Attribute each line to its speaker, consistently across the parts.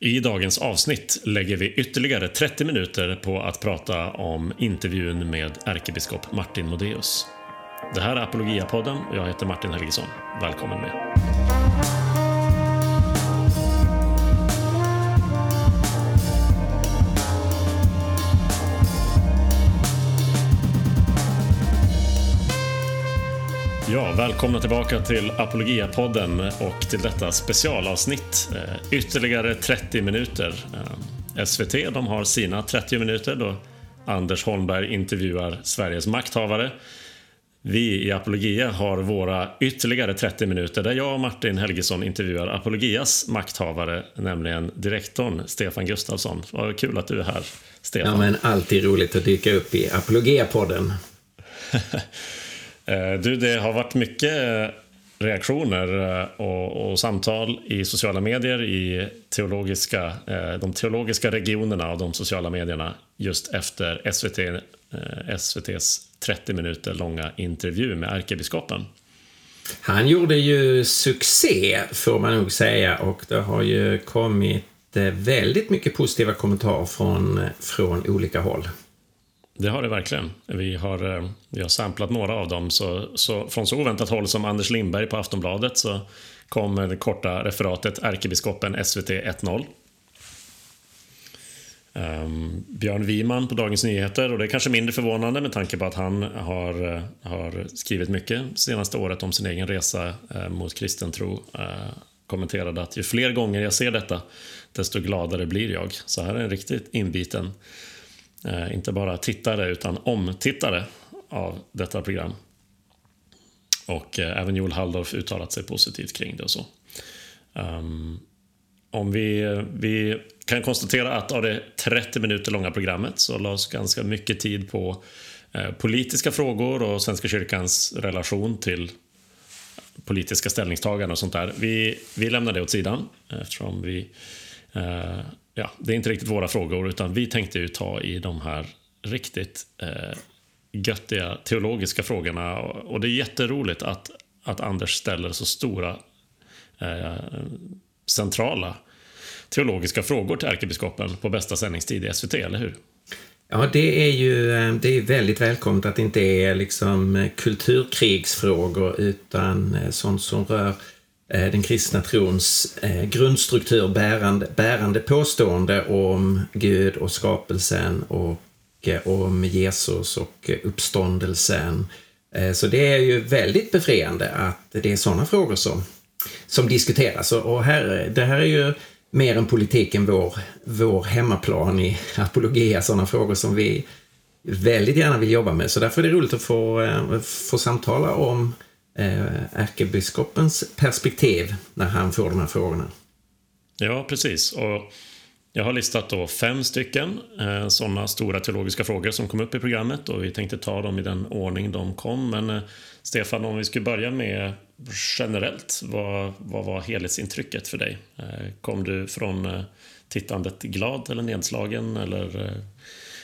Speaker 1: I dagens avsnitt lägger vi ytterligare 30 minuter på att prata om intervjun med ärkebiskop Martin Modéus. Det här är Apologia-podden och jag heter Martin Helgesson. Välkommen med. Ja, välkomna tillbaka till Apologia-podden och till detta specialavsnitt. Eh, ytterligare 30 minuter. Eh, SVT de har sina 30 minuter då Anders Holmberg intervjuar Sveriges makthavare. Vi i Apologia har våra ytterligare 30 minuter där jag och Martin Helgesson intervjuar Apologias makthavare, nämligen direktorn Stefan Gustafsson. Vad kul att du är här, Stefan.
Speaker 2: Ja, men alltid roligt att dyka upp i Apologia-podden.
Speaker 1: Eh, du, det har varit mycket eh, reaktioner eh, och, och, samtal i sociala medier i teologiska, de teologiska regionerna av de sociala medierna just efter SVT, SVTs 30 minuter långa intervju med ärkebiskopen.
Speaker 2: Han gjorde ju succé, får man nog säga, och det har ju kommit väldigt mycket positiva kommentarer från, från olika håll.
Speaker 1: Det har det verkligen. Vi har, eh, vi har samplat några av dem. Så, så, från så oväntat håll som Anders Lindberg på Aftonbladet så kom det korta referatet Ärkebiskopen SVT 1.0. Um, Björn Wiman på Dagens Nyheter och det är kanske mindre förvånande med tanke på att han har, eh, har skrivit mycket senaste året om sin egen resa uh, mot kristen tro. Uh, kommenterade att ju fler gånger jag ser detta desto gladare blir jag. Så här är en riktigt inbiten eh, inte bara tittare utan omtittare av detta program. Och eh, även Joel Halldorf uttalat sig positivt kring det och så. Um, om vi, vi kan konstatera att av det 30 minuter långa programmet så lades ganska mycket tid på eh, politiska frågor och Svenska kyrkans relation till politiska ställningstaganden och sånt där. Vi, vi lämnar det åt sidan eftersom vi eh, ja, det är inte riktigt våra frågor, utan vi tänkte ju ta i de här riktigt eh, göttiga teologiska frågorna. Och det är jätteroligt att, att Anders ställer så stora eh, centrala teologiska frågor till ärkebiskopen på bästa sändningstid i SVT, eller hur?
Speaker 2: Ja, det är ju eh, det är väldigt välkommet att det inte är liksom eh, kulturkrigsfrågor utan eh, sånt som rör Eh, Eh, den kristna trons eh, grundstruktur bärande, bärande påstående om Gud och skapelsen och eh, om Jesus och uppståndelsen. Så det är ju väldigt befriande att det är sådana frågor som, som diskuteras. Och här, det här är ju mer än politiken vår, vår hemmaplan i apologia, sådana frågor som vi väldigt gärna vill jobba med. Så därför är det roligt att få, få samtala om Eh, ärkebiskopens perspektiv när han får de här frågorna.
Speaker 1: Ja, precis. Och jag har listat då fem stycken eh, sådana stora teologiska frågor som kom upp i programmet och vi tänkte ta dem i den ordning de kom. Men eh, Stefan, om vi skulle börja med generellt, vad, vad var helhetsintrycket för dig? Eh, kom du från eh, tittandet glad eller nedslagen eller eh,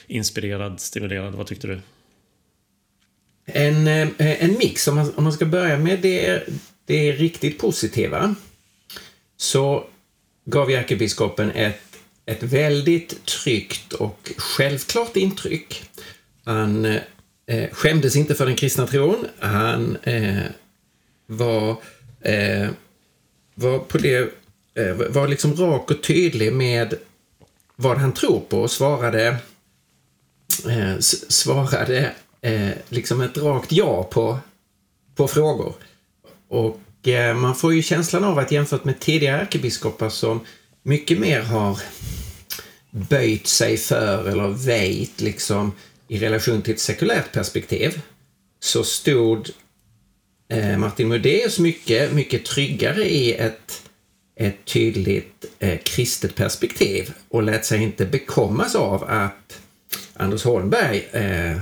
Speaker 1: inspirerad, stimulerad? Vad tyckte du?
Speaker 2: En, eh, en mix, om man, om man ska börja med det, det riktigt positiva, så gav ärkebiskopen ett, ett väldigt tryggt och självklart intryck. Han eh, skämdes inte för den kristna tron. Han eh, var, eh, var på det eh, var liksom rak och tydlig med vad han tror på och svarade, eh, svarade eh, liksom ett rakt ja på, på frågor. Och eh, man får ju känslan av att jämfört med tidigare ärkebiskopar som mycket mer har böjt sig för eller väjt liksom i relation till ett sekulärt perspektiv så stod eh, Martin Modéus mycket, mycket tryggare i ett, ett tydligt eh, kristet perspektiv och lät sig inte bekommas av att Anders Holmberg eh,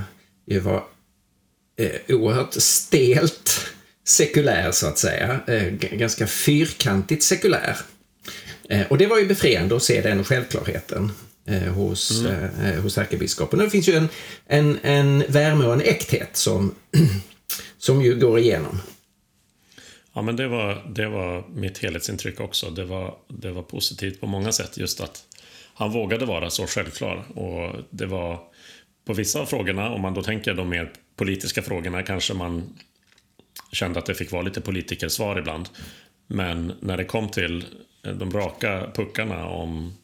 Speaker 2: ju var eh, oerhört stelt sekulär så att säga. Eh, ganska fyrkantigt sekulär. Eh, och det var ju befriande att se den självklarheten eh, hos, mm. eh, hos ärkebiskopen. Det finns ju en, en, en värme och en äkthet som, som ju går igenom.
Speaker 1: Ja, men det var, det var mitt helhetsintryck också. Det var, det var positivt på många sätt. Just att han vågade vara så självklar. Och det var på vissa av frågorna, om man då tänker de mer politiska frågorna, kanske man kände att det fick vara lite politikersvar ibland. Men när det kom till eh, de raka puckarna om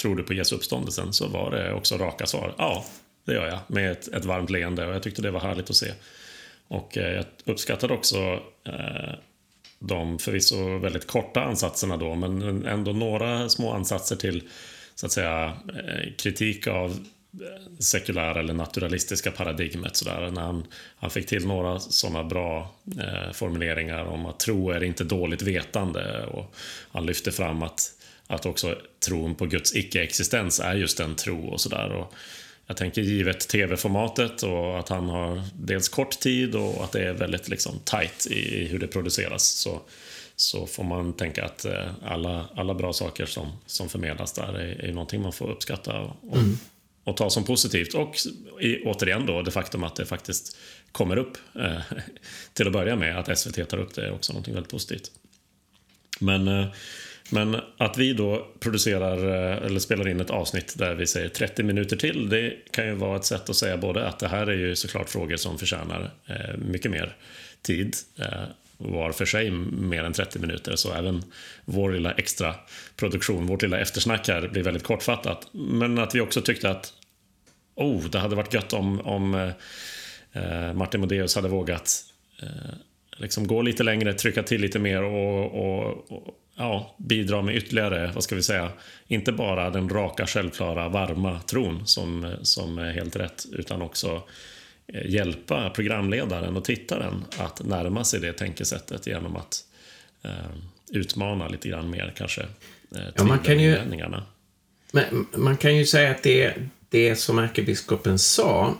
Speaker 1: tror du på Jesu uppståndelsen så var det också raka svar. Ja, det gör jag. Med ett, ett varmt leende och jag tyckte det var härligt att se. Och eh, jag uppskattade också eh, de förvisso väldigt korta ansatserna då, men ändå några små ansatser till så att säga eh, kritik av sekulära eller naturalistiska paradigmet. Sådär, när han, han fick till några sådana bra eh, formuleringar om att tro är inte dåligt vetande. Och han lyfte fram att, att också tron på Guds icke-existens är just en tro och sådär. Jag tänker givet tv-formatet och att han har dels kort tid och att det är väldigt liksom tight i hur det produceras. Så, så får man tänka att eh, alla, alla bra saker som, som förmedlas där är, är någonting man får uppskatta och, mm och ta som positivt. Och i, återigen då det faktum att det faktiskt kommer upp eh, till att börja med. Att SVT tar upp det är också något väldigt positivt. Men eh, men att vi då producerar eh, eller spelar in ett avsnitt där vi säger 30 minuter till, det kan ju vara ett sätt att säga både att det här är ju såklart frågor som förtjänar eh, mycket mer tid eh, var för sig mer än 30 minuter, så även vår lilla extra produktion, vårt lilla eftersnack här blir väldigt kortfattat. Men att vi också tyckte att oh, det hade varit gött om, om eh, eh, Martin Modéus hade vågat eh, liksom gå lite längre, trycka till lite mer och, och, och ja, bidra med ytterligare, vad ska vi säga, inte bara den raka, självklara, varma tron som, som är helt rätt, utan också eh, hjälpa programledaren och tittaren att närma sig det tänkesättet genom att eh, utmana lite grann mer kanske
Speaker 2: eh, ja, man kan ju, men, man kan ju säga att det, det som ärkebiskopen sa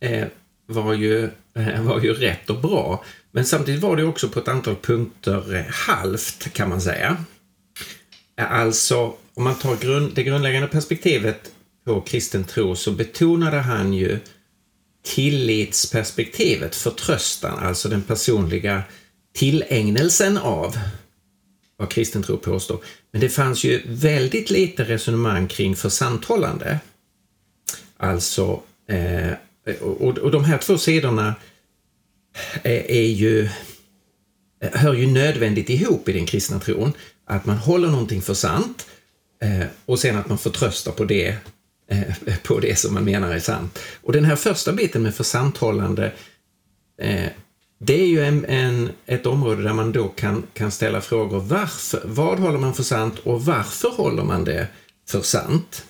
Speaker 2: eh, var, ju, eh, var ju rätt och bra. Men samtidigt var det också på ett antal punkter eh, halvt, kan man säga. Alltså, om man tar grund, det grundläggande perspektivet på kristen tro så betonade han ju tillitsperspektivet, förtröstan, alltså den personliga tillägnelsen av vad kristen tro påstår. Men det fanns ju väldigt lite resonemang kring försanthållande. Alltså, eh, och, och de här två sidorna eh, är ju, eh, hör ju nödvändigt ihop i den kristna tron. Att man håller någonting för sant eh, och sen att man förtröstar på det, Eh, på det som man menar är sant. Och den här första biten med försanthållande, eh, det är ju en, en, ett område där man då kan, kan ställa frågor. Varför? Vad håller man för sant och varför håller man det för sant?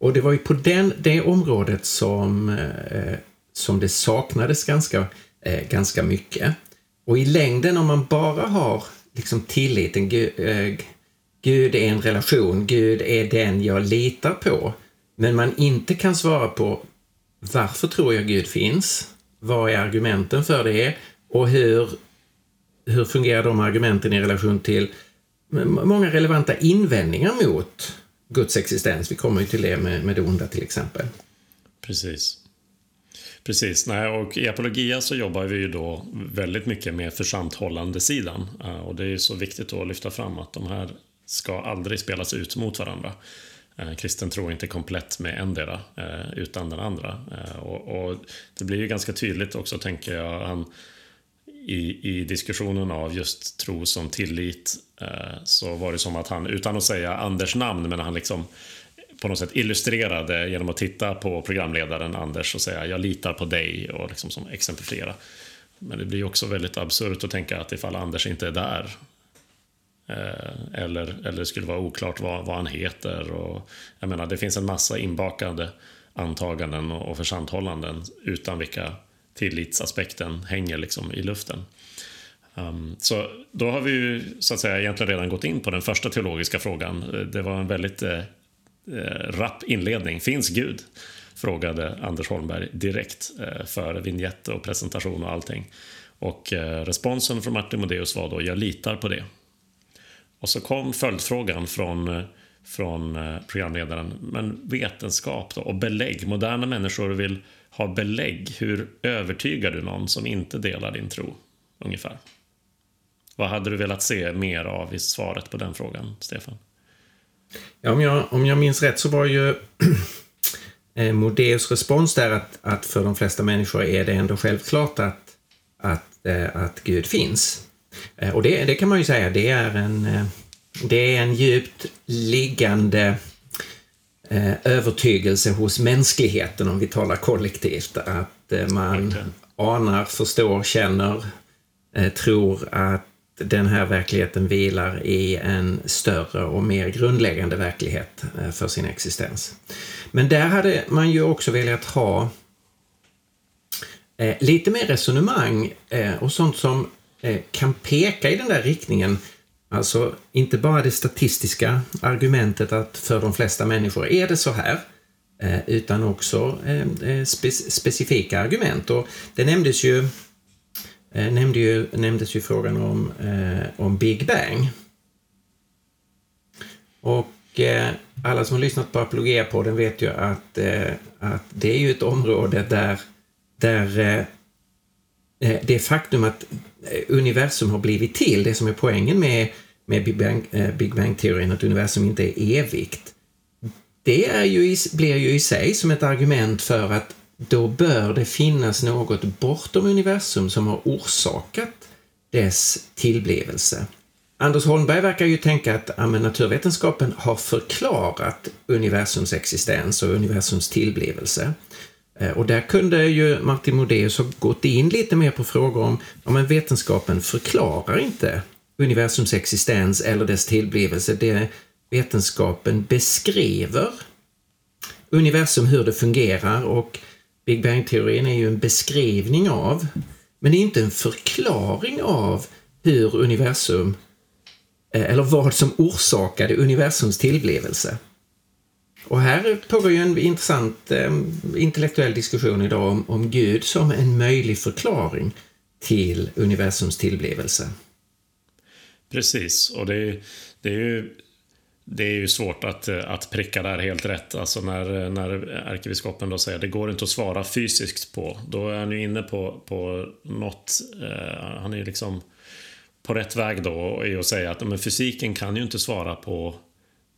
Speaker 2: Och det var ju på den, det området som, eh, som det saknades ganska eh, ganska mycket. Och i längden om man bara har liksom tilliten, Gud, eh, Gud är en relation, Gud är den jag litar på, men man inte kan svara på varför tror jag Gud finns? Vad är argumenten för det? Och hur, hur fungerar de argumenten i relation till många relevanta invändningar mot Guds existens? Vi kommer ju till det med, med det onda till exempel.
Speaker 1: Precis. Precis, nej, och i apologia så jobbar vi ju då väldigt mycket med församthållande sidan eh, och det är ju så viktigt att lyfta fram att de här ska aldrig spelas ut mot varandra. Eh, kristen tro är inte komplett med endera eh, utan den andra. Eh, och, och, det blir ju ganska tydligt också, tänker jag, han, i, i diskussionen av just tro som tillit så var det som att han, utan att säga Anders namn, men han liksom på något sätt illustrerade genom att titta på programledaren Anders och säga jag litar på dig och liksom som exemplifiera. Men det blir också väldigt absurt att tänka att ifall Anders inte är där Eh, eller, eller det skulle vara oklart vad, vad han heter. Och, jag menar, det finns en massa inbakade antaganden och, och försanthållanden utan vilka tillitsaspekten hänger liksom i luften. Um, så då har vi ju så att säga egentligen redan gått in på den första teologiska frågan. Eh, det var en väldigt eh, eh, rapp inledning. Finns Gud? Frågade Anders Holmberg direkt eh, före vignett och presentation och allting. Och eh, responsen från Martin Modéus var då “Jag litar på det”. Och så kom följdfrågan från, eh, från eh, programledaren “Men vetenskap då? Och belägg? Moderna människor vill ha belägg. Hur övertygar du någon som inte delar din tro?” Ungefär. Vad hade du velat se mer av i svaret på den frågan, Stefan?
Speaker 2: Ja, om, jag, om jag minns rätt så var ju Modéus eh, Modeus respons där att, att för de flesta människor är det ändå självklart att, att, att Gud finns. Eh, och det, det kan man ju säga, det är en, det är en djupt liggande övertygelse hos mänskligheten, om vi talar kollektivt, att man anar, förstår, känner, tror att den här verkligheten vilar i en större och mer grundläggande verklighet eh, för sin existens. Men där hade man ju också velat ha eh, lite mer resonemang eh, och sånt som Eh, kan peka i den där riktningen. Alltså inte bara det statistiska argumentet att för de flesta människor är det så här, eh, utan också eh, specifika argument. Och det nämndes ju nämnde ju, nämndes ju frågan om, om Big Bang. Och alla som har lyssnat på Apologia-podden vet ju att, att det är ju ett område där, där Eh, det faktum att eh, universum har blivit till, det som är poängen med, med Big Bang-teorin, eh, Big Bang att universum inte är evigt, det är ju, blir ju i sig som ett argument för att då bör det finnas något bortom universum som har orsakat dess tillblivelse. Anders Holmberg verkar ju tänka att ja, naturvetenskapen har förklarat universums existens och universums tillblivelse. Eh, och där kunde ju Martin Modéus ha gått in lite mer på frågor om, ja men vetenskapen förklarar inte universums existens eller dess tillblivelse. Det vetenskapen beskriver universum, hur det fungerar och Big Bang-teorin är ju en beskrivning av, men det är inte en förklaring av hur universum, eh, eller vad som orsakade universums tillblivelse. Och här pågår ju en intressant eh, intellektuell diskussion idag om, om Gud som en möjlig förklaring till universums tillblivelse.
Speaker 1: Precis, och det, det är ju det är ju svårt att, eh, att pricka där helt rätt. Alltså när, när ärkebiskopen då säger att det går inte att svara fysiskt på. Då är han ju inne på, på något, eh, han är ju liksom på rätt väg då i att säga att men fysiken kan ju inte svara på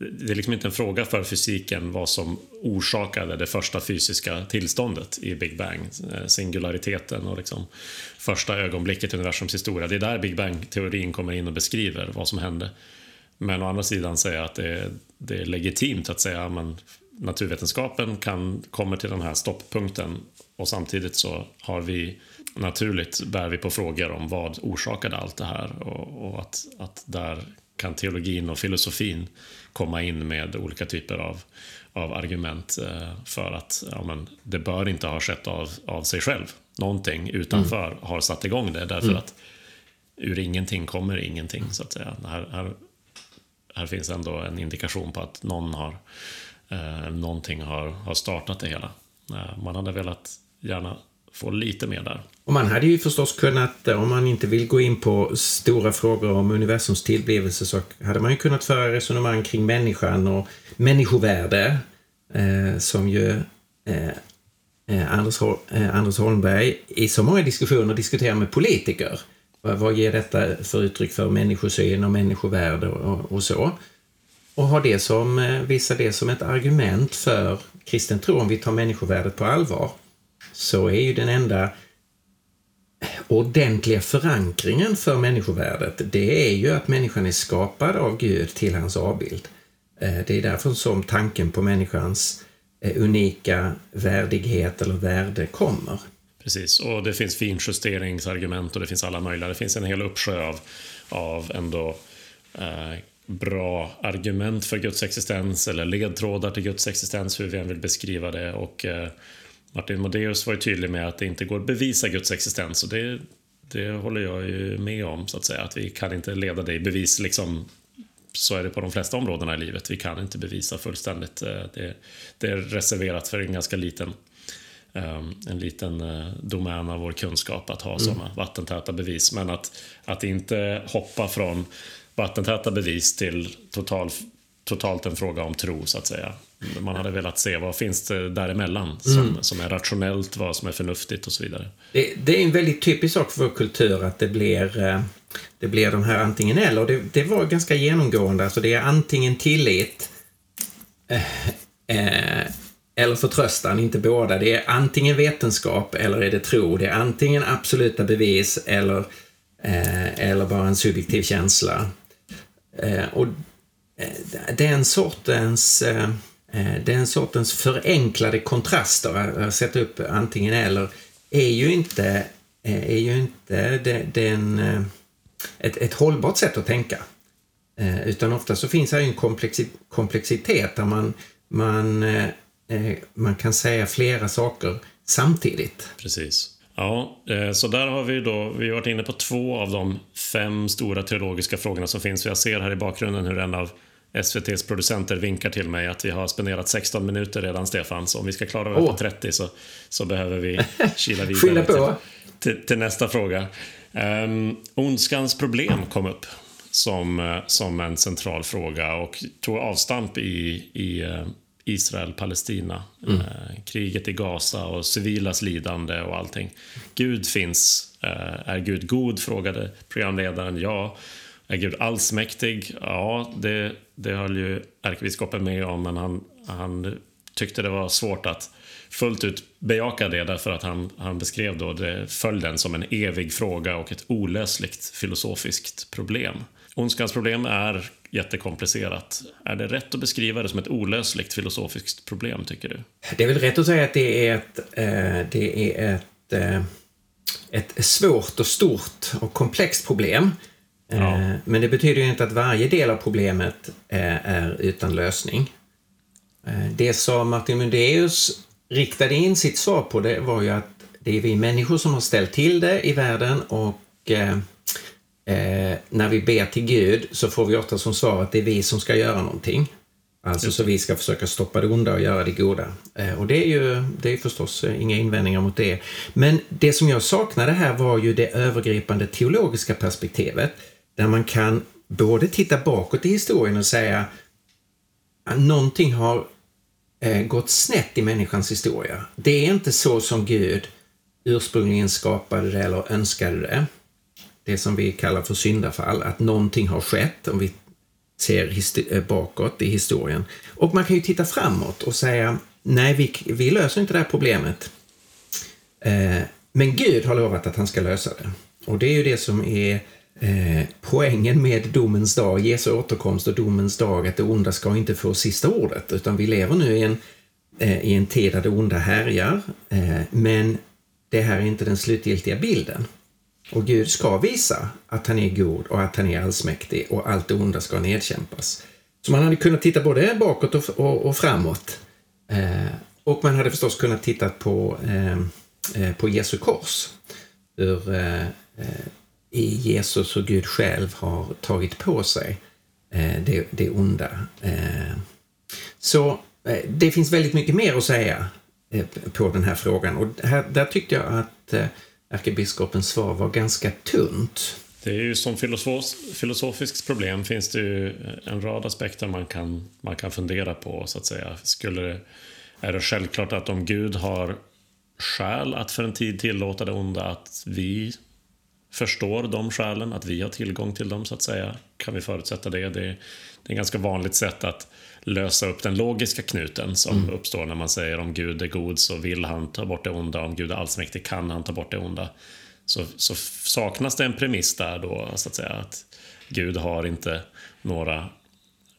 Speaker 1: det är liksom inte en fråga för fysiken vad som orsakade det första fysiska tillståndet i Big Bang. Eh, singulariteten och liksom första ögonblicket i universums historia. Det är där Big Bang-teorin kommer in och beskriver vad som hände. Men å andra sidan säga att det är, det är legitimt att säga att naturvetenskapen kan, kommer till den här stopppunkten och samtidigt så har vi naturligt bär vi på frågor om vad orsakade allt det här och, och att, att där kan teologin och filosofin komma in med olika typer av, av argument eh, för att ja, men, det bör inte ha skett av, av sig själv. Någonting utanför mm. har satt igång det därför mm. att ur ingenting kommer ingenting så att säga. Här, här här finns ändå en indikation på att någon har, eh, någonting har, har startat det hela. Eh, man hade velat gärna få lite mer där.
Speaker 2: Och man hade ju förstås kunnat, eh, om man inte vill gå in på stora frågor om universums tillblivelse, så hade man ju kunnat föra resonemang kring människan och människovärde, eh, som ju eh, eh Anders, Anders, eh, Anders Holmberg i så många diskussioner diskuterar med politiker. Vad ger detta för uttryck för människosyn och människovärde och, och så? Och ha det som, eh, visa det som ett argument för kristen tro, om vi tar människovärdet på allvar, så är ju den enda ordentliga förankringen för människovärdet, det är ju att människan är skapad av Gud till hans avbild. Eh, det är därför som tanken på människans eh, unika värdighet eller värde kommer.
Speaker 1: Precis, och det finns finjusteringsargument och det finns alla möjliga. Det finns en hel uppsjö av, av ändå eh, bra argument för Guds existens eller ledtrådar till Guds existens, hur vi än vill beskriva det. Och eh, Martin Modéus var ju tydlig med att det inte går att bevisa Guds existens och det, det håller jag ju med om, så att säga. Att vi kan inte leda det i bevis liksom så är det på de flesta områdena i livet. Vi kan inte bevisa fullständigt. Eh, det, det är reserverat för en ganska liten Ehm, en liten eh, domän av vår kunskap att ha mm. sådana vattentäta bevis. Men att, att inte hoppa från vattentäta bevis till total, totalt en fråga om tro, så att säga. Man hade velat se vad finns det däremellan som, mm. som är rationellt, vad som är förnuftigt och så vidare.
Speaker 2: Det, det, är en väldigt typisk sak för vår kultur att det blir, eh, det blir de här antingen eller. Det, det var ganska genomgående. Alltså det är antingen tillit eh, eh, eller förtröstan, inte båda. Det är antingen vetenskap eller är det tro. Det är antingen absoluta bevis eller, eh, eller bara en subjektiv känsla. Eh, och Eh, den sortens eh, eh, den sortens förenklade kontraster, att sätta upp antingen eller, är ju inte, är ju inte den, ett, ett hållbart sätt att tänka. Utan ofta så finns här en komplexitet där man, man man kan säga flera saker samtidigt.
Speaker 1: Precis. Ja, så där har vi då, vi har varit inne på två av de fem stora teologiska frågorna som finns. Jag ser här i bakgrunden hur en av SVTs producenter vinkar till mig att vi har spenderat 16 minuter redan, Stefan. Så om vi ska klara det oh. på 30 så, så behöver vi kila vidare till, till, till, nästa fråga. Um, ondskans problem kom upp som, eh, som en central fråga och tog avstamp i, i Israel-Palestina. Mm. Eh, kriget i Gaza och civilas lidande och allting. Gud finns. Eh, är Gud god? frågade programledaren. Ja. Är Gud allsmäktig? Ja, det, det höll ju ärkebiskopen med om, men han, han tyckte det var svårt att fullt ut bejaka det därför att han, han beskrev då det, följden som en evig fråga och ett olösligt filosofiskt problem. Ondskans problem är jättekomplicerat. Är det rätt att beskriva det som ett olösligt filosofiskt problem, tycker du?
Speaker 2: Det är väl rätt att säga att det är ett, eh, det är ett, eh, ett svårt och stort och komplext problem. Eh, ja. Men det betyder ju inte att varje del av problemet är utan lösning. Det som Martin Mundeus riktade in sitt svar på det var ju att det är vi människor som har ställt till det i världen och Eh, när vi ber till Gud så får vi ofta som svar att det är vi som ska göra någonting. Alltså så vi ska försöka stoppa det onda och göra det goda. Eh, och det är ju det är förstås eh, inga invändningar mot det. Men det som jag saknade här var ju det övergripande teologiska perspektivet. Där man kan både titta bakåt i historien och säga att någonting har eh, gått snett i människans historia. Det är inte så som Gud ursprungligen skapade det eller önskade det det som vi kallar för syndafall, att någonting har skett om vi ser eh, bakåt i historien. Och man kan ju titta framåt och säga, nej, vi, vi löser inte det här problemet. Eh, men Gud har lovat att han ska lösa det. Och det är ju det som är eh, poängen med domens dag, Jesu återkomst och domens dag, att det onda ska inte få sista ordet, utan vi lever nu i en, eh, i en tid där det onda härjar, eh, men det här är inte den slutgiltiga bilden. Och Gud ska visa att han är god och att han är allsmäktig och allt det onda ska nedkämpas. Så man hade kunnat titta både bakåt och, och, och framåt. Eh, och man hade förstås kunnat titta på, eh, eh på Jesu kors. ur eh, eh i Jesus och Gud själv har tagit på sig eh, det, det onda. Eh, så eh, det finns väldigt mycket mer att säga på den här frågan och här, där tyckte jag att ärkebiskopens svar var ganska tunt.
Speaker 1: Det är ju som filosof, filosofiskt problem finns det ju en rad aspekter man kan, man kan fundera på så att säga. Skulle är det självklart att om Gud har skäl att för en tid tillåta det onda att vi förstår de skälen, att vi har tillgång till dem så att säga. Kan vi förutsätta det? Det är, det är ett ganska vanligt sätt att lösa upp den logiska knuten som mm. uppstår när man säger om Gud är god så vill han ta bort det onda, om Gud är allsmäktig kan han ta bort det onda. Så, så saknas det en premiss där då, så att säga, att Gud har inte några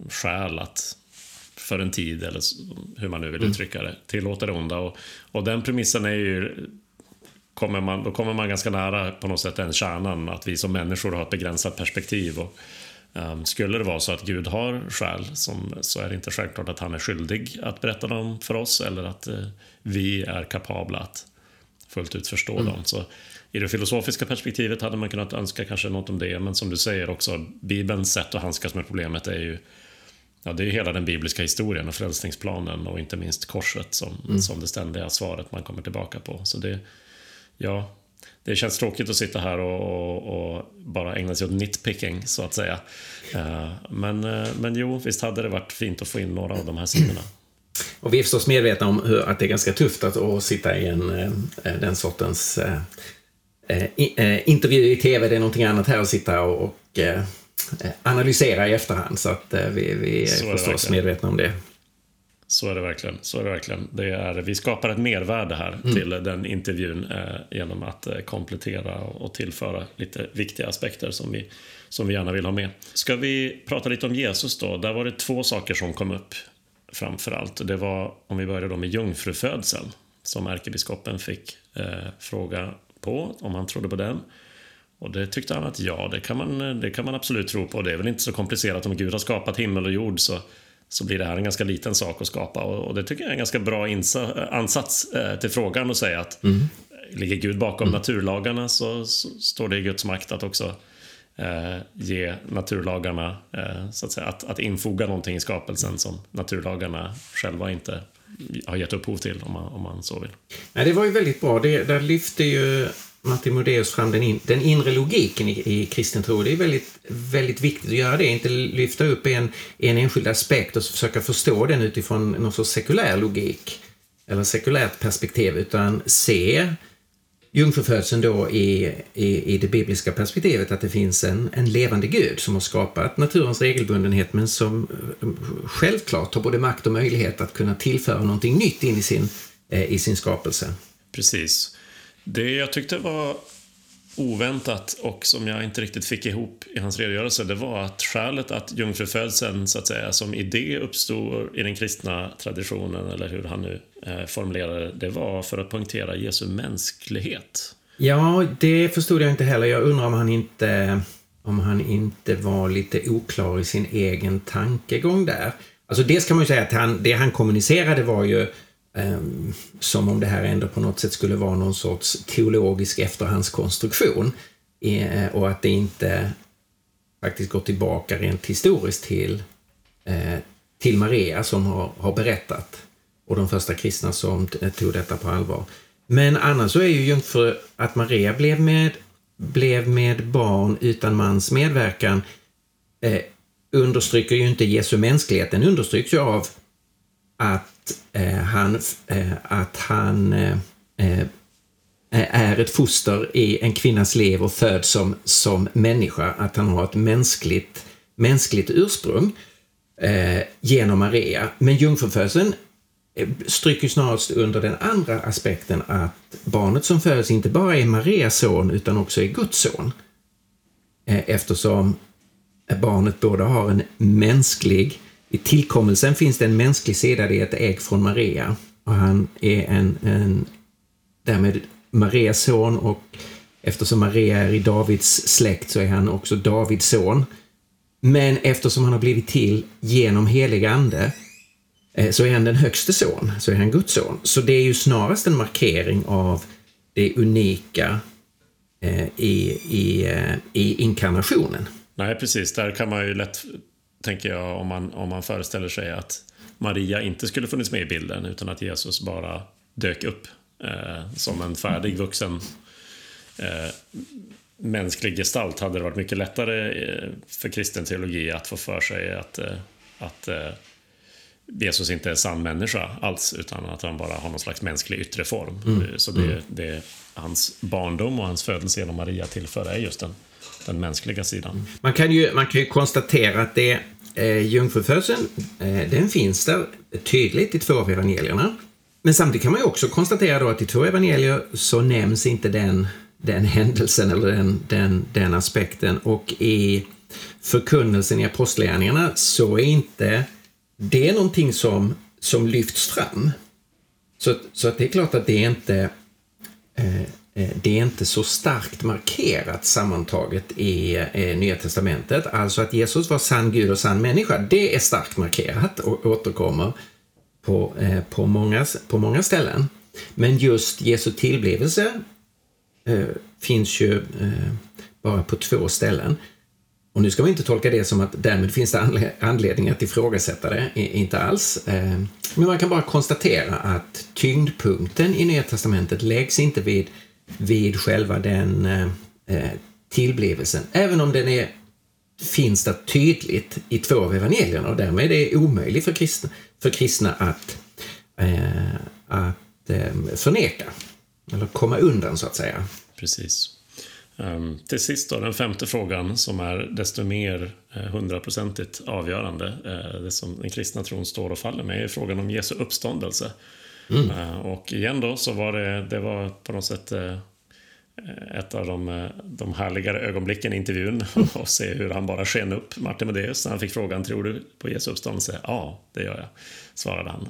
Speaker 1: skäl att för en tid, eller hur man nu vill mm. uttrycka det, tillåta det onda. Och, och den premissen är ju kommer man, då kommer man ganska nära på något sätt den kärnan, att vi som människor har ett begränsat perspektiv. Och, um, skulle det vara så att Gud har skäl som, så är det inte självklart att han är skyldig att berätta dem för oss eller att uh, vi är kapabla att fullt ut förstå mm. dem. Så I det filosofiska perspektivet hade man kunnat önska kanske något om det, men som du säger också, Bibelns sätt att handskas med problemet är ju Ja, det är hela den bibliska historien och frälsningsplanen och inte minst korset som, mm. som det ständiga svaret man kommer tillbaka på. Så det, ja, det känns tråkigt att sitta här och, och, och, bara ägna sig åt nitpicking, så att säga. Uh, men, uh, men jo, visst hade det varit fint att få in några av de här sidorna.
Speaker 2: Och vi är förstås medvetna om hur, att det är ganska tufft att, att sitta i en, uh, den sortens eh, eh, intervju i tv, det är någonting annat här att sitta och, och eh, analysera i efterhand. Så att eh, vi, vi är, är förstås verkligen. medvetna om det.
Speaker 1: Så är det verkligen. Så är det verkligen. Det är, vi skapar ett mervärde här mm. till den intervjun eh, genom att eh, komplettera och tillföra lite viktiga aspekter som vi, som vi gärna vill ha med. Ska vi prata lite om Jesus då? Där var det två saker som kom upp framför allt. Det var, om vi börjar då med jungfrufödseln, som ärkebiskopen fick eh, fråga på, om han trodde på den. Och det tyckte han att ja, det kan, man, det kan man absolut tro på. Det är väl inte så komplicerat om Gud har skapat himmel och jord så så blir det här en ganska liten sak att skapa. Och, det tycker jag är en ganska bra ansats eh, till frågan att säga att mm. ligger Gud bakom mm. naturlagarna så, så, står det i Guds makt att också eh, ge naturlagarna, eh, så att säga, att, att infoga någonting i skapelsen som naturlagarna själva inte har gett upphov till om man, om man så vill.
Speaker 2: Nej, det var ju väldigt bra. Det, där lyfter ju Martin Modéus fram den, in, den inre logiken i, i kristen tro. Det är väldigt, väldigt viktigt att göra det, inte lyfta upp en, en enskild aspekt och försöka förstå den utifrån någon sorts sekulär logik eller sekulärt perspektiv, utan se jungfrufödseln då i, i, i det bibliska perspektivet att det finns en, en levande Gud som har skapat naturens regelbundenhet men som eh, självklart har både makt och möjlighet att kunna tillföra någonting nytt in i sin, eh, i sin skapelse.
Speaker 1: Precis. Det jag tyckte var oväntat och som jag inte riktigt fick ihop i hans redogörelse det var att skälet att jungfrufödseln så att säga som idé uppstod i den kristna traditionen eller hur han nu eh, formulerade det var för att poängtera Jesu mänsklighet.
Speaker 2: Ja, det förstod jag inte heller. Jag undrar om han inte om han inte var lite oklar i sin egen tankegång där. Alltså dels kan man ju säga att han, det han kommunicerade var ju Ehm, som om det här ändå på något sätt skulle vara någon sorts teologisk efterhandskonstruktion eh, och att det inte faktiskt går tillbaka rent historiskt till, eh, till Maria som har, har berättat och de första kristna som tog detta på allvar. Men annars så är ju jungfru att Maria blev med, blev med barn utan mans medverkan eh, understryker ju inte Jesu mänsklighet, den understryks ju av att eh, han, eh, att han eh, eh, är ett foster i en kvinnas liv och föds som, som människa, att han har ett mänskligt, mänskligt ursprung eh, genom Maria. Men jungfrufödseln eh, stryker snarast under den andra aspekten att barnet som föds inte bara är Marias son utan också är Guds son. Eh, eftersom barnet både har en mänsklig i tillkommelsen finns det en mänsklig sida, det är ett ägg från Maria. Och han är en, en därmed Marias son och eftersom Maria är i Davids släkt så är han också Davids son. Men eftersom han har blivit till genom helig ande eh, så är han den högste son, så är han Guds son. Så det är ju snarast en markering av det unika eh, i, i, eh, i inkarnationen.
Speaker 1: Nej, precis. Där kan man ju lätt tänker jag, om man, om man föreställer sig att Maria inte skulle funnits med i bilden utan att Jesus bara dök upp eh, som en färdig vuxen eh, mänsklig gestalt hade det varit mycket lättare eh, för kristen teologi att få för sig att, eh, att eh, Jesus inte är sann människa alls utan att han bara har någon slags mänsklig yttre form. Mm. Så det, mm. det, hans barndom och hans födelse genom Maria tillför är just den den mänskliga sidan.
Speaker 2: Man kan ju, man kan ju konstatera att det eh, jungfrufödseln, eh, den finns där tydligt i två av evangelierna. Men samtidigt kan man ju också konstatera då att i två evangelier så nämns inte den, den händelsen eller den, den, den aspekten och i förkunnelsen i apostlagärningarna så är inte det någonting som, som lyfts fram. Så, så att det är klart att det är inte eh, Eh, Eh, det är inte så starkt markerat sammantaget i eh, Nya Testamentet. Alltså att Jesus var sann Gud och sann människa, det är starkt markerat och återkommer på, eh, på, många, på många ställen. Men just Jesu tillblivelse eh, finns ju eh, bara på två ställen. Och nu ska man inte tolka det som att därmed finns det anledning att ifrågasätta det, inte alls. Eh, men man kan bara konstatera att tyngdpunkten i Nya Testamentet läggs inte vid vid själva den eh, eh, tillblivelsen, även om den är, finns där tydligt i två av evangelierna och därmed är det omöjligt för kristna, för kristna att, eh, att eh, förneka eller komma undan så att säga.
Speaker 1: Precis. Um, till sist då, den femte frågan som är desto mer eh, hundraprocentigt avgörande. Uh, det som den kristna tron står och faller med är frågan om Jesu uppståndelse. Mm. Uh, och igen då så var det, det var på något sätt uh, ett av de, de härligare ögonblicken i intervjun och se hur han bara sken upp, Martin Medeus, när han fick frågan “Tror du på Jesu uppståndelse?” “Ja, det gör jag”, svarade han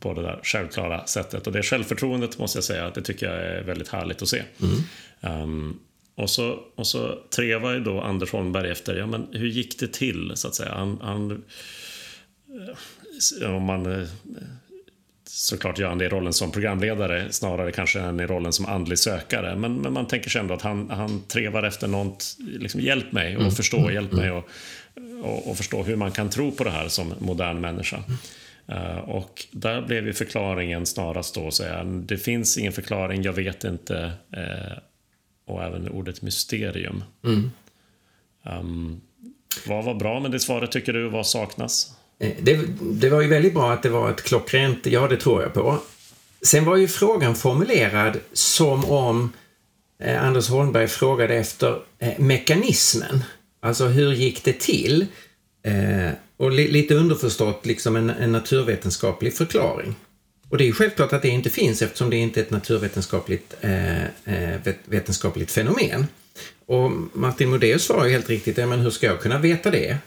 Speaker 1: på det där självklara sättet. Och det självförtroendet måste jag säga, det tycker jag är väldigt härligt att se. Mm. Um, och så, och så trevar ju då Anders Holmberg efter, ja men hur gick det till så att säga? Han, han om man såklart gör han det i rollen som programledare snarare kanske än i rollen som andlig sökare. Men, men man tänker sig ändå att han, han trevar efter något, liksom hjälp mig och mm. förstå, hjälp mig och, och, och, förstå hur man kan tro på det här som modern människa. Uh, och där blev ju förklaringen snarast då säga, det finns ingen förklaring, jag vet inte. Uh, och även ordet mysterium. Mm. Um, vad var bra med det svaret tycker du? Vad saknas?
Speaker 2: Eh, det, det, var ju väldigt bra att det var ett klockrent ja, det tror jag på. Sen var ju frågan formulerad som om eh, Anders Holmberg frågade efter eh, mekanismen. Alltså hur gick det till? Eh, och li, lite underförstått liksom en, en, naturvetenskaplig förklaring. Och det är ju självklart att det inte finns eftersom det inte är ett naturvetenskapligt eh, eh vetenskapligt fenomen. Och Martin Modéus svarar ju helt riktigt, men hur ska jag kunna veta det?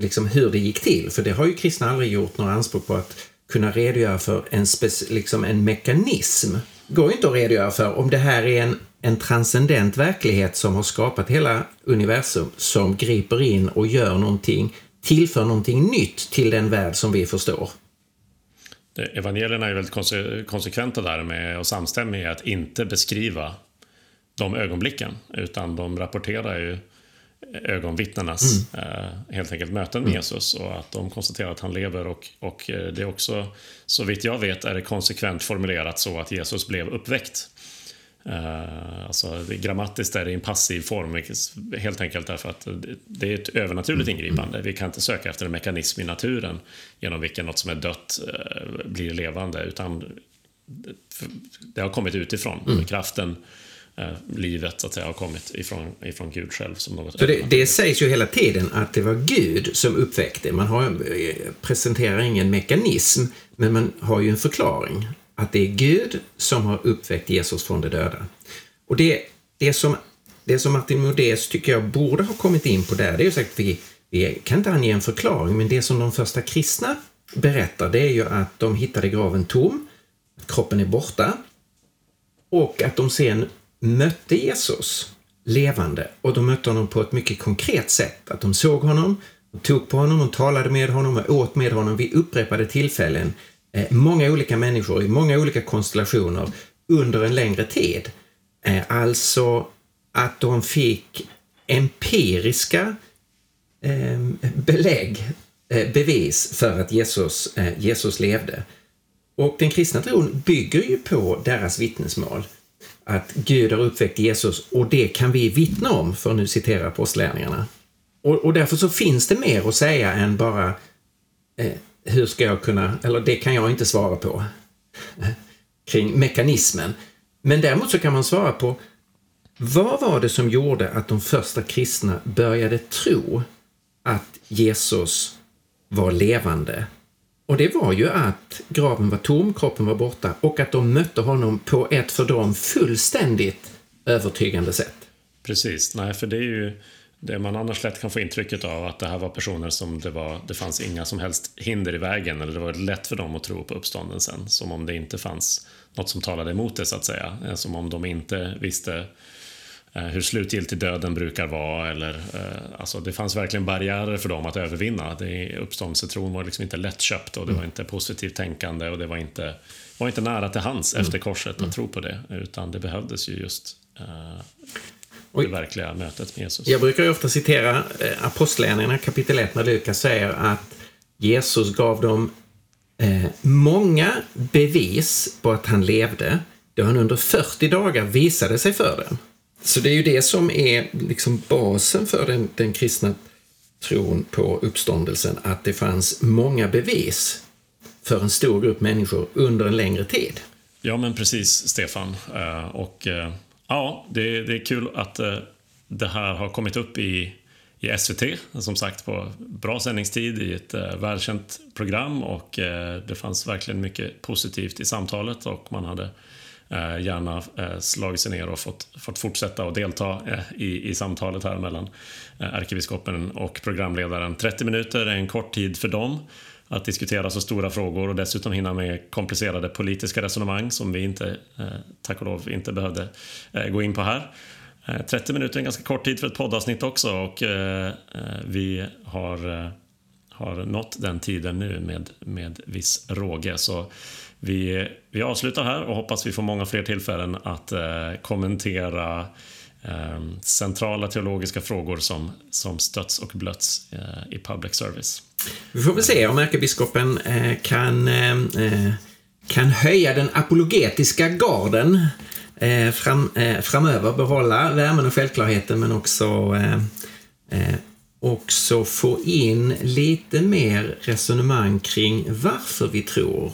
Speaker 2: Liksom hur det gick till, för det har ju kristna aldrig gjort några anspråk på att kunna redogöra för en, liksom en mekanism. Det går ju inte att redogöra för om det här är en, en transcendent verklighet som har skapat hela universum som griper in och gör någonting, tillför någonting nytt till den värld som vi förstår.
Speaker 1: Evangelierna är väldigt konsekventa där med och samstämmiga i att inte beskriva de ögonblicken utan de rapporterar ju ögonvittnenas mm. eh, helt enkelt möten med mm. Jesus och att de konstaterar att han lever och, och eh, det är också så vitt jag vet är det konsekvent formulerat så att Jesus blev uppväckt. Uh, alltså, grammatiskt är det i en passiv form, helt enkelt därför att det är ett övernaturligt mm. ingripande. Vi kan inte söka efter en mekanism i naturen genom vilken något som är dött uh, blir levande, utan det har kommit utifrån. Mm. Kraften, livet, så att säga, har kommit ifrån, ifrån Gud själv. Som något
Speaker 2: Så det, det sägs ju hela tiden att det var Gud som uppväckte. Man har, presenterar ingen mekanism, men man har ju en förklaring att det är Gud som har uppväckt Jesus från de döda. Och det, det, som, det som Martin Modés tycker jag borde ha kommit in på där, det är ju sagt vi, vi kan inte ange en förklaring, men det som de första kristna berättar, det är ju att de hittade graven tom, kroppen är borta och att de sen mötte Jesus levande och de mötte honom på ett mycket konkret sätt. Att de såg honom, de tog på honom, de talade med honom och åt med honom vid upprepade tillfällen Eh, många olika människor i många olika konstellationer under en längre tid. Eh, alltså att de fick empiriska eh, belägg, eh, bevis för att Jesus, eh, Jesus levde. Och den kristna tron bygger ju på deras vittnesmål. Att Gud har uppväckt Jesus och det kan vi vittna om, för att nu citera apostlärningarna. Och, och därför så finns det mer att säga än bara eh, hur ska jag kunna, eller det kan jag inte svara på, kring mekanismen. Men däremot så kan man svara på vad var det som gjorde att de första kristna började tro att Jesus var levande? Och det var ju att graven var tom, kroppen var borta och att de mötte honom på ett för dem fullständigt övertygande sätt.
Speaker 1: Precis, nej för det är ju det man annars lätt kan få intrycket av att det här var personer som det var, det fanns inga som helst hinder i vägen eller det var lätt för dem att tro på uppståndelsen. Som om det inte fanns något som talade emot det så att säga. Eh, som om de inte visste hur slutgiltig döden brukar vara. Eller, eh, alltså det fanns verkligen barriärer för dem att övervinna. Det, uppståndelsetron var liksom inte lättköpt och det var inte positivt tänkande och det var inte, var inte nära till hands efter korset att mm. tro på det. Utan det behövdes ju just uh, det verkliga mötet med Jesus.
Speaker 2: Jag brukar ju ofta citera eh, Apostlagärningarna kapitel 1 när Lukas säger att Jesus gav dem eh, många bevis på att han levde då han under 40 dagar visade sig för dem. Så det är ju det som är liksom basen för den, den kristna tron på uppståndelsen, att det fanns många bevis för en stor grupp människor under en längre tid.
Speaker 1: Ja, men precis, Stefan. Eh, och eh, Ja, det, det är kul att eh, det här har kommit upp i, i SVT, som sagt på bra sändningstid i ett välkänt program och det fanns verkligen mycket positivt i samtalet och man hade Eh, gärna eh, slagit sig ner och fått, fått fortsätta och delta eh, i, i samtalet här mellan eh, ärkebiskopen och programledaren. 30 minuter är en kort tid för dem att diskutera så stora frågor och dessutom hinna med komplicerade politiska resonemang som vi inte, eh, tack och lov, inte behövde eh, gå in på här. Eh, 30 minuter är en ganska kort tid för ett poddavsnitt också och eh, vi har, har nått den tiden nu med, med viss råge. Så vi, vi avslutar här och hoppas vi får många fler tillfällen att eh, kommentera eh, centrala teologiska frågor som, som stötts och blötts eh, i public service.
Speaker 2: Vi får väl se om ärkebiskopen eh, kan, eh, eh kan höja den apologetiska garden eh, fram, framöver, behålla värmen och självklarheten men också också få in lite mer resonemang kring varför vi tror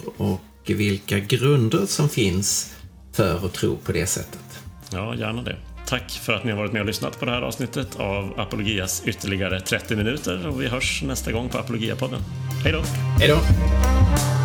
Speaker 2: och vilka grunder som finns för att tro på det sättet.
Speaker 1: Ja, gärna det. Tack för att ni har varit med och lyssnat på det här avsnittet av Apologias ytterligare 30 minuter och vi hörs nästa gång på Apologia-podden. Hej då!
Speaker 2: Hej då!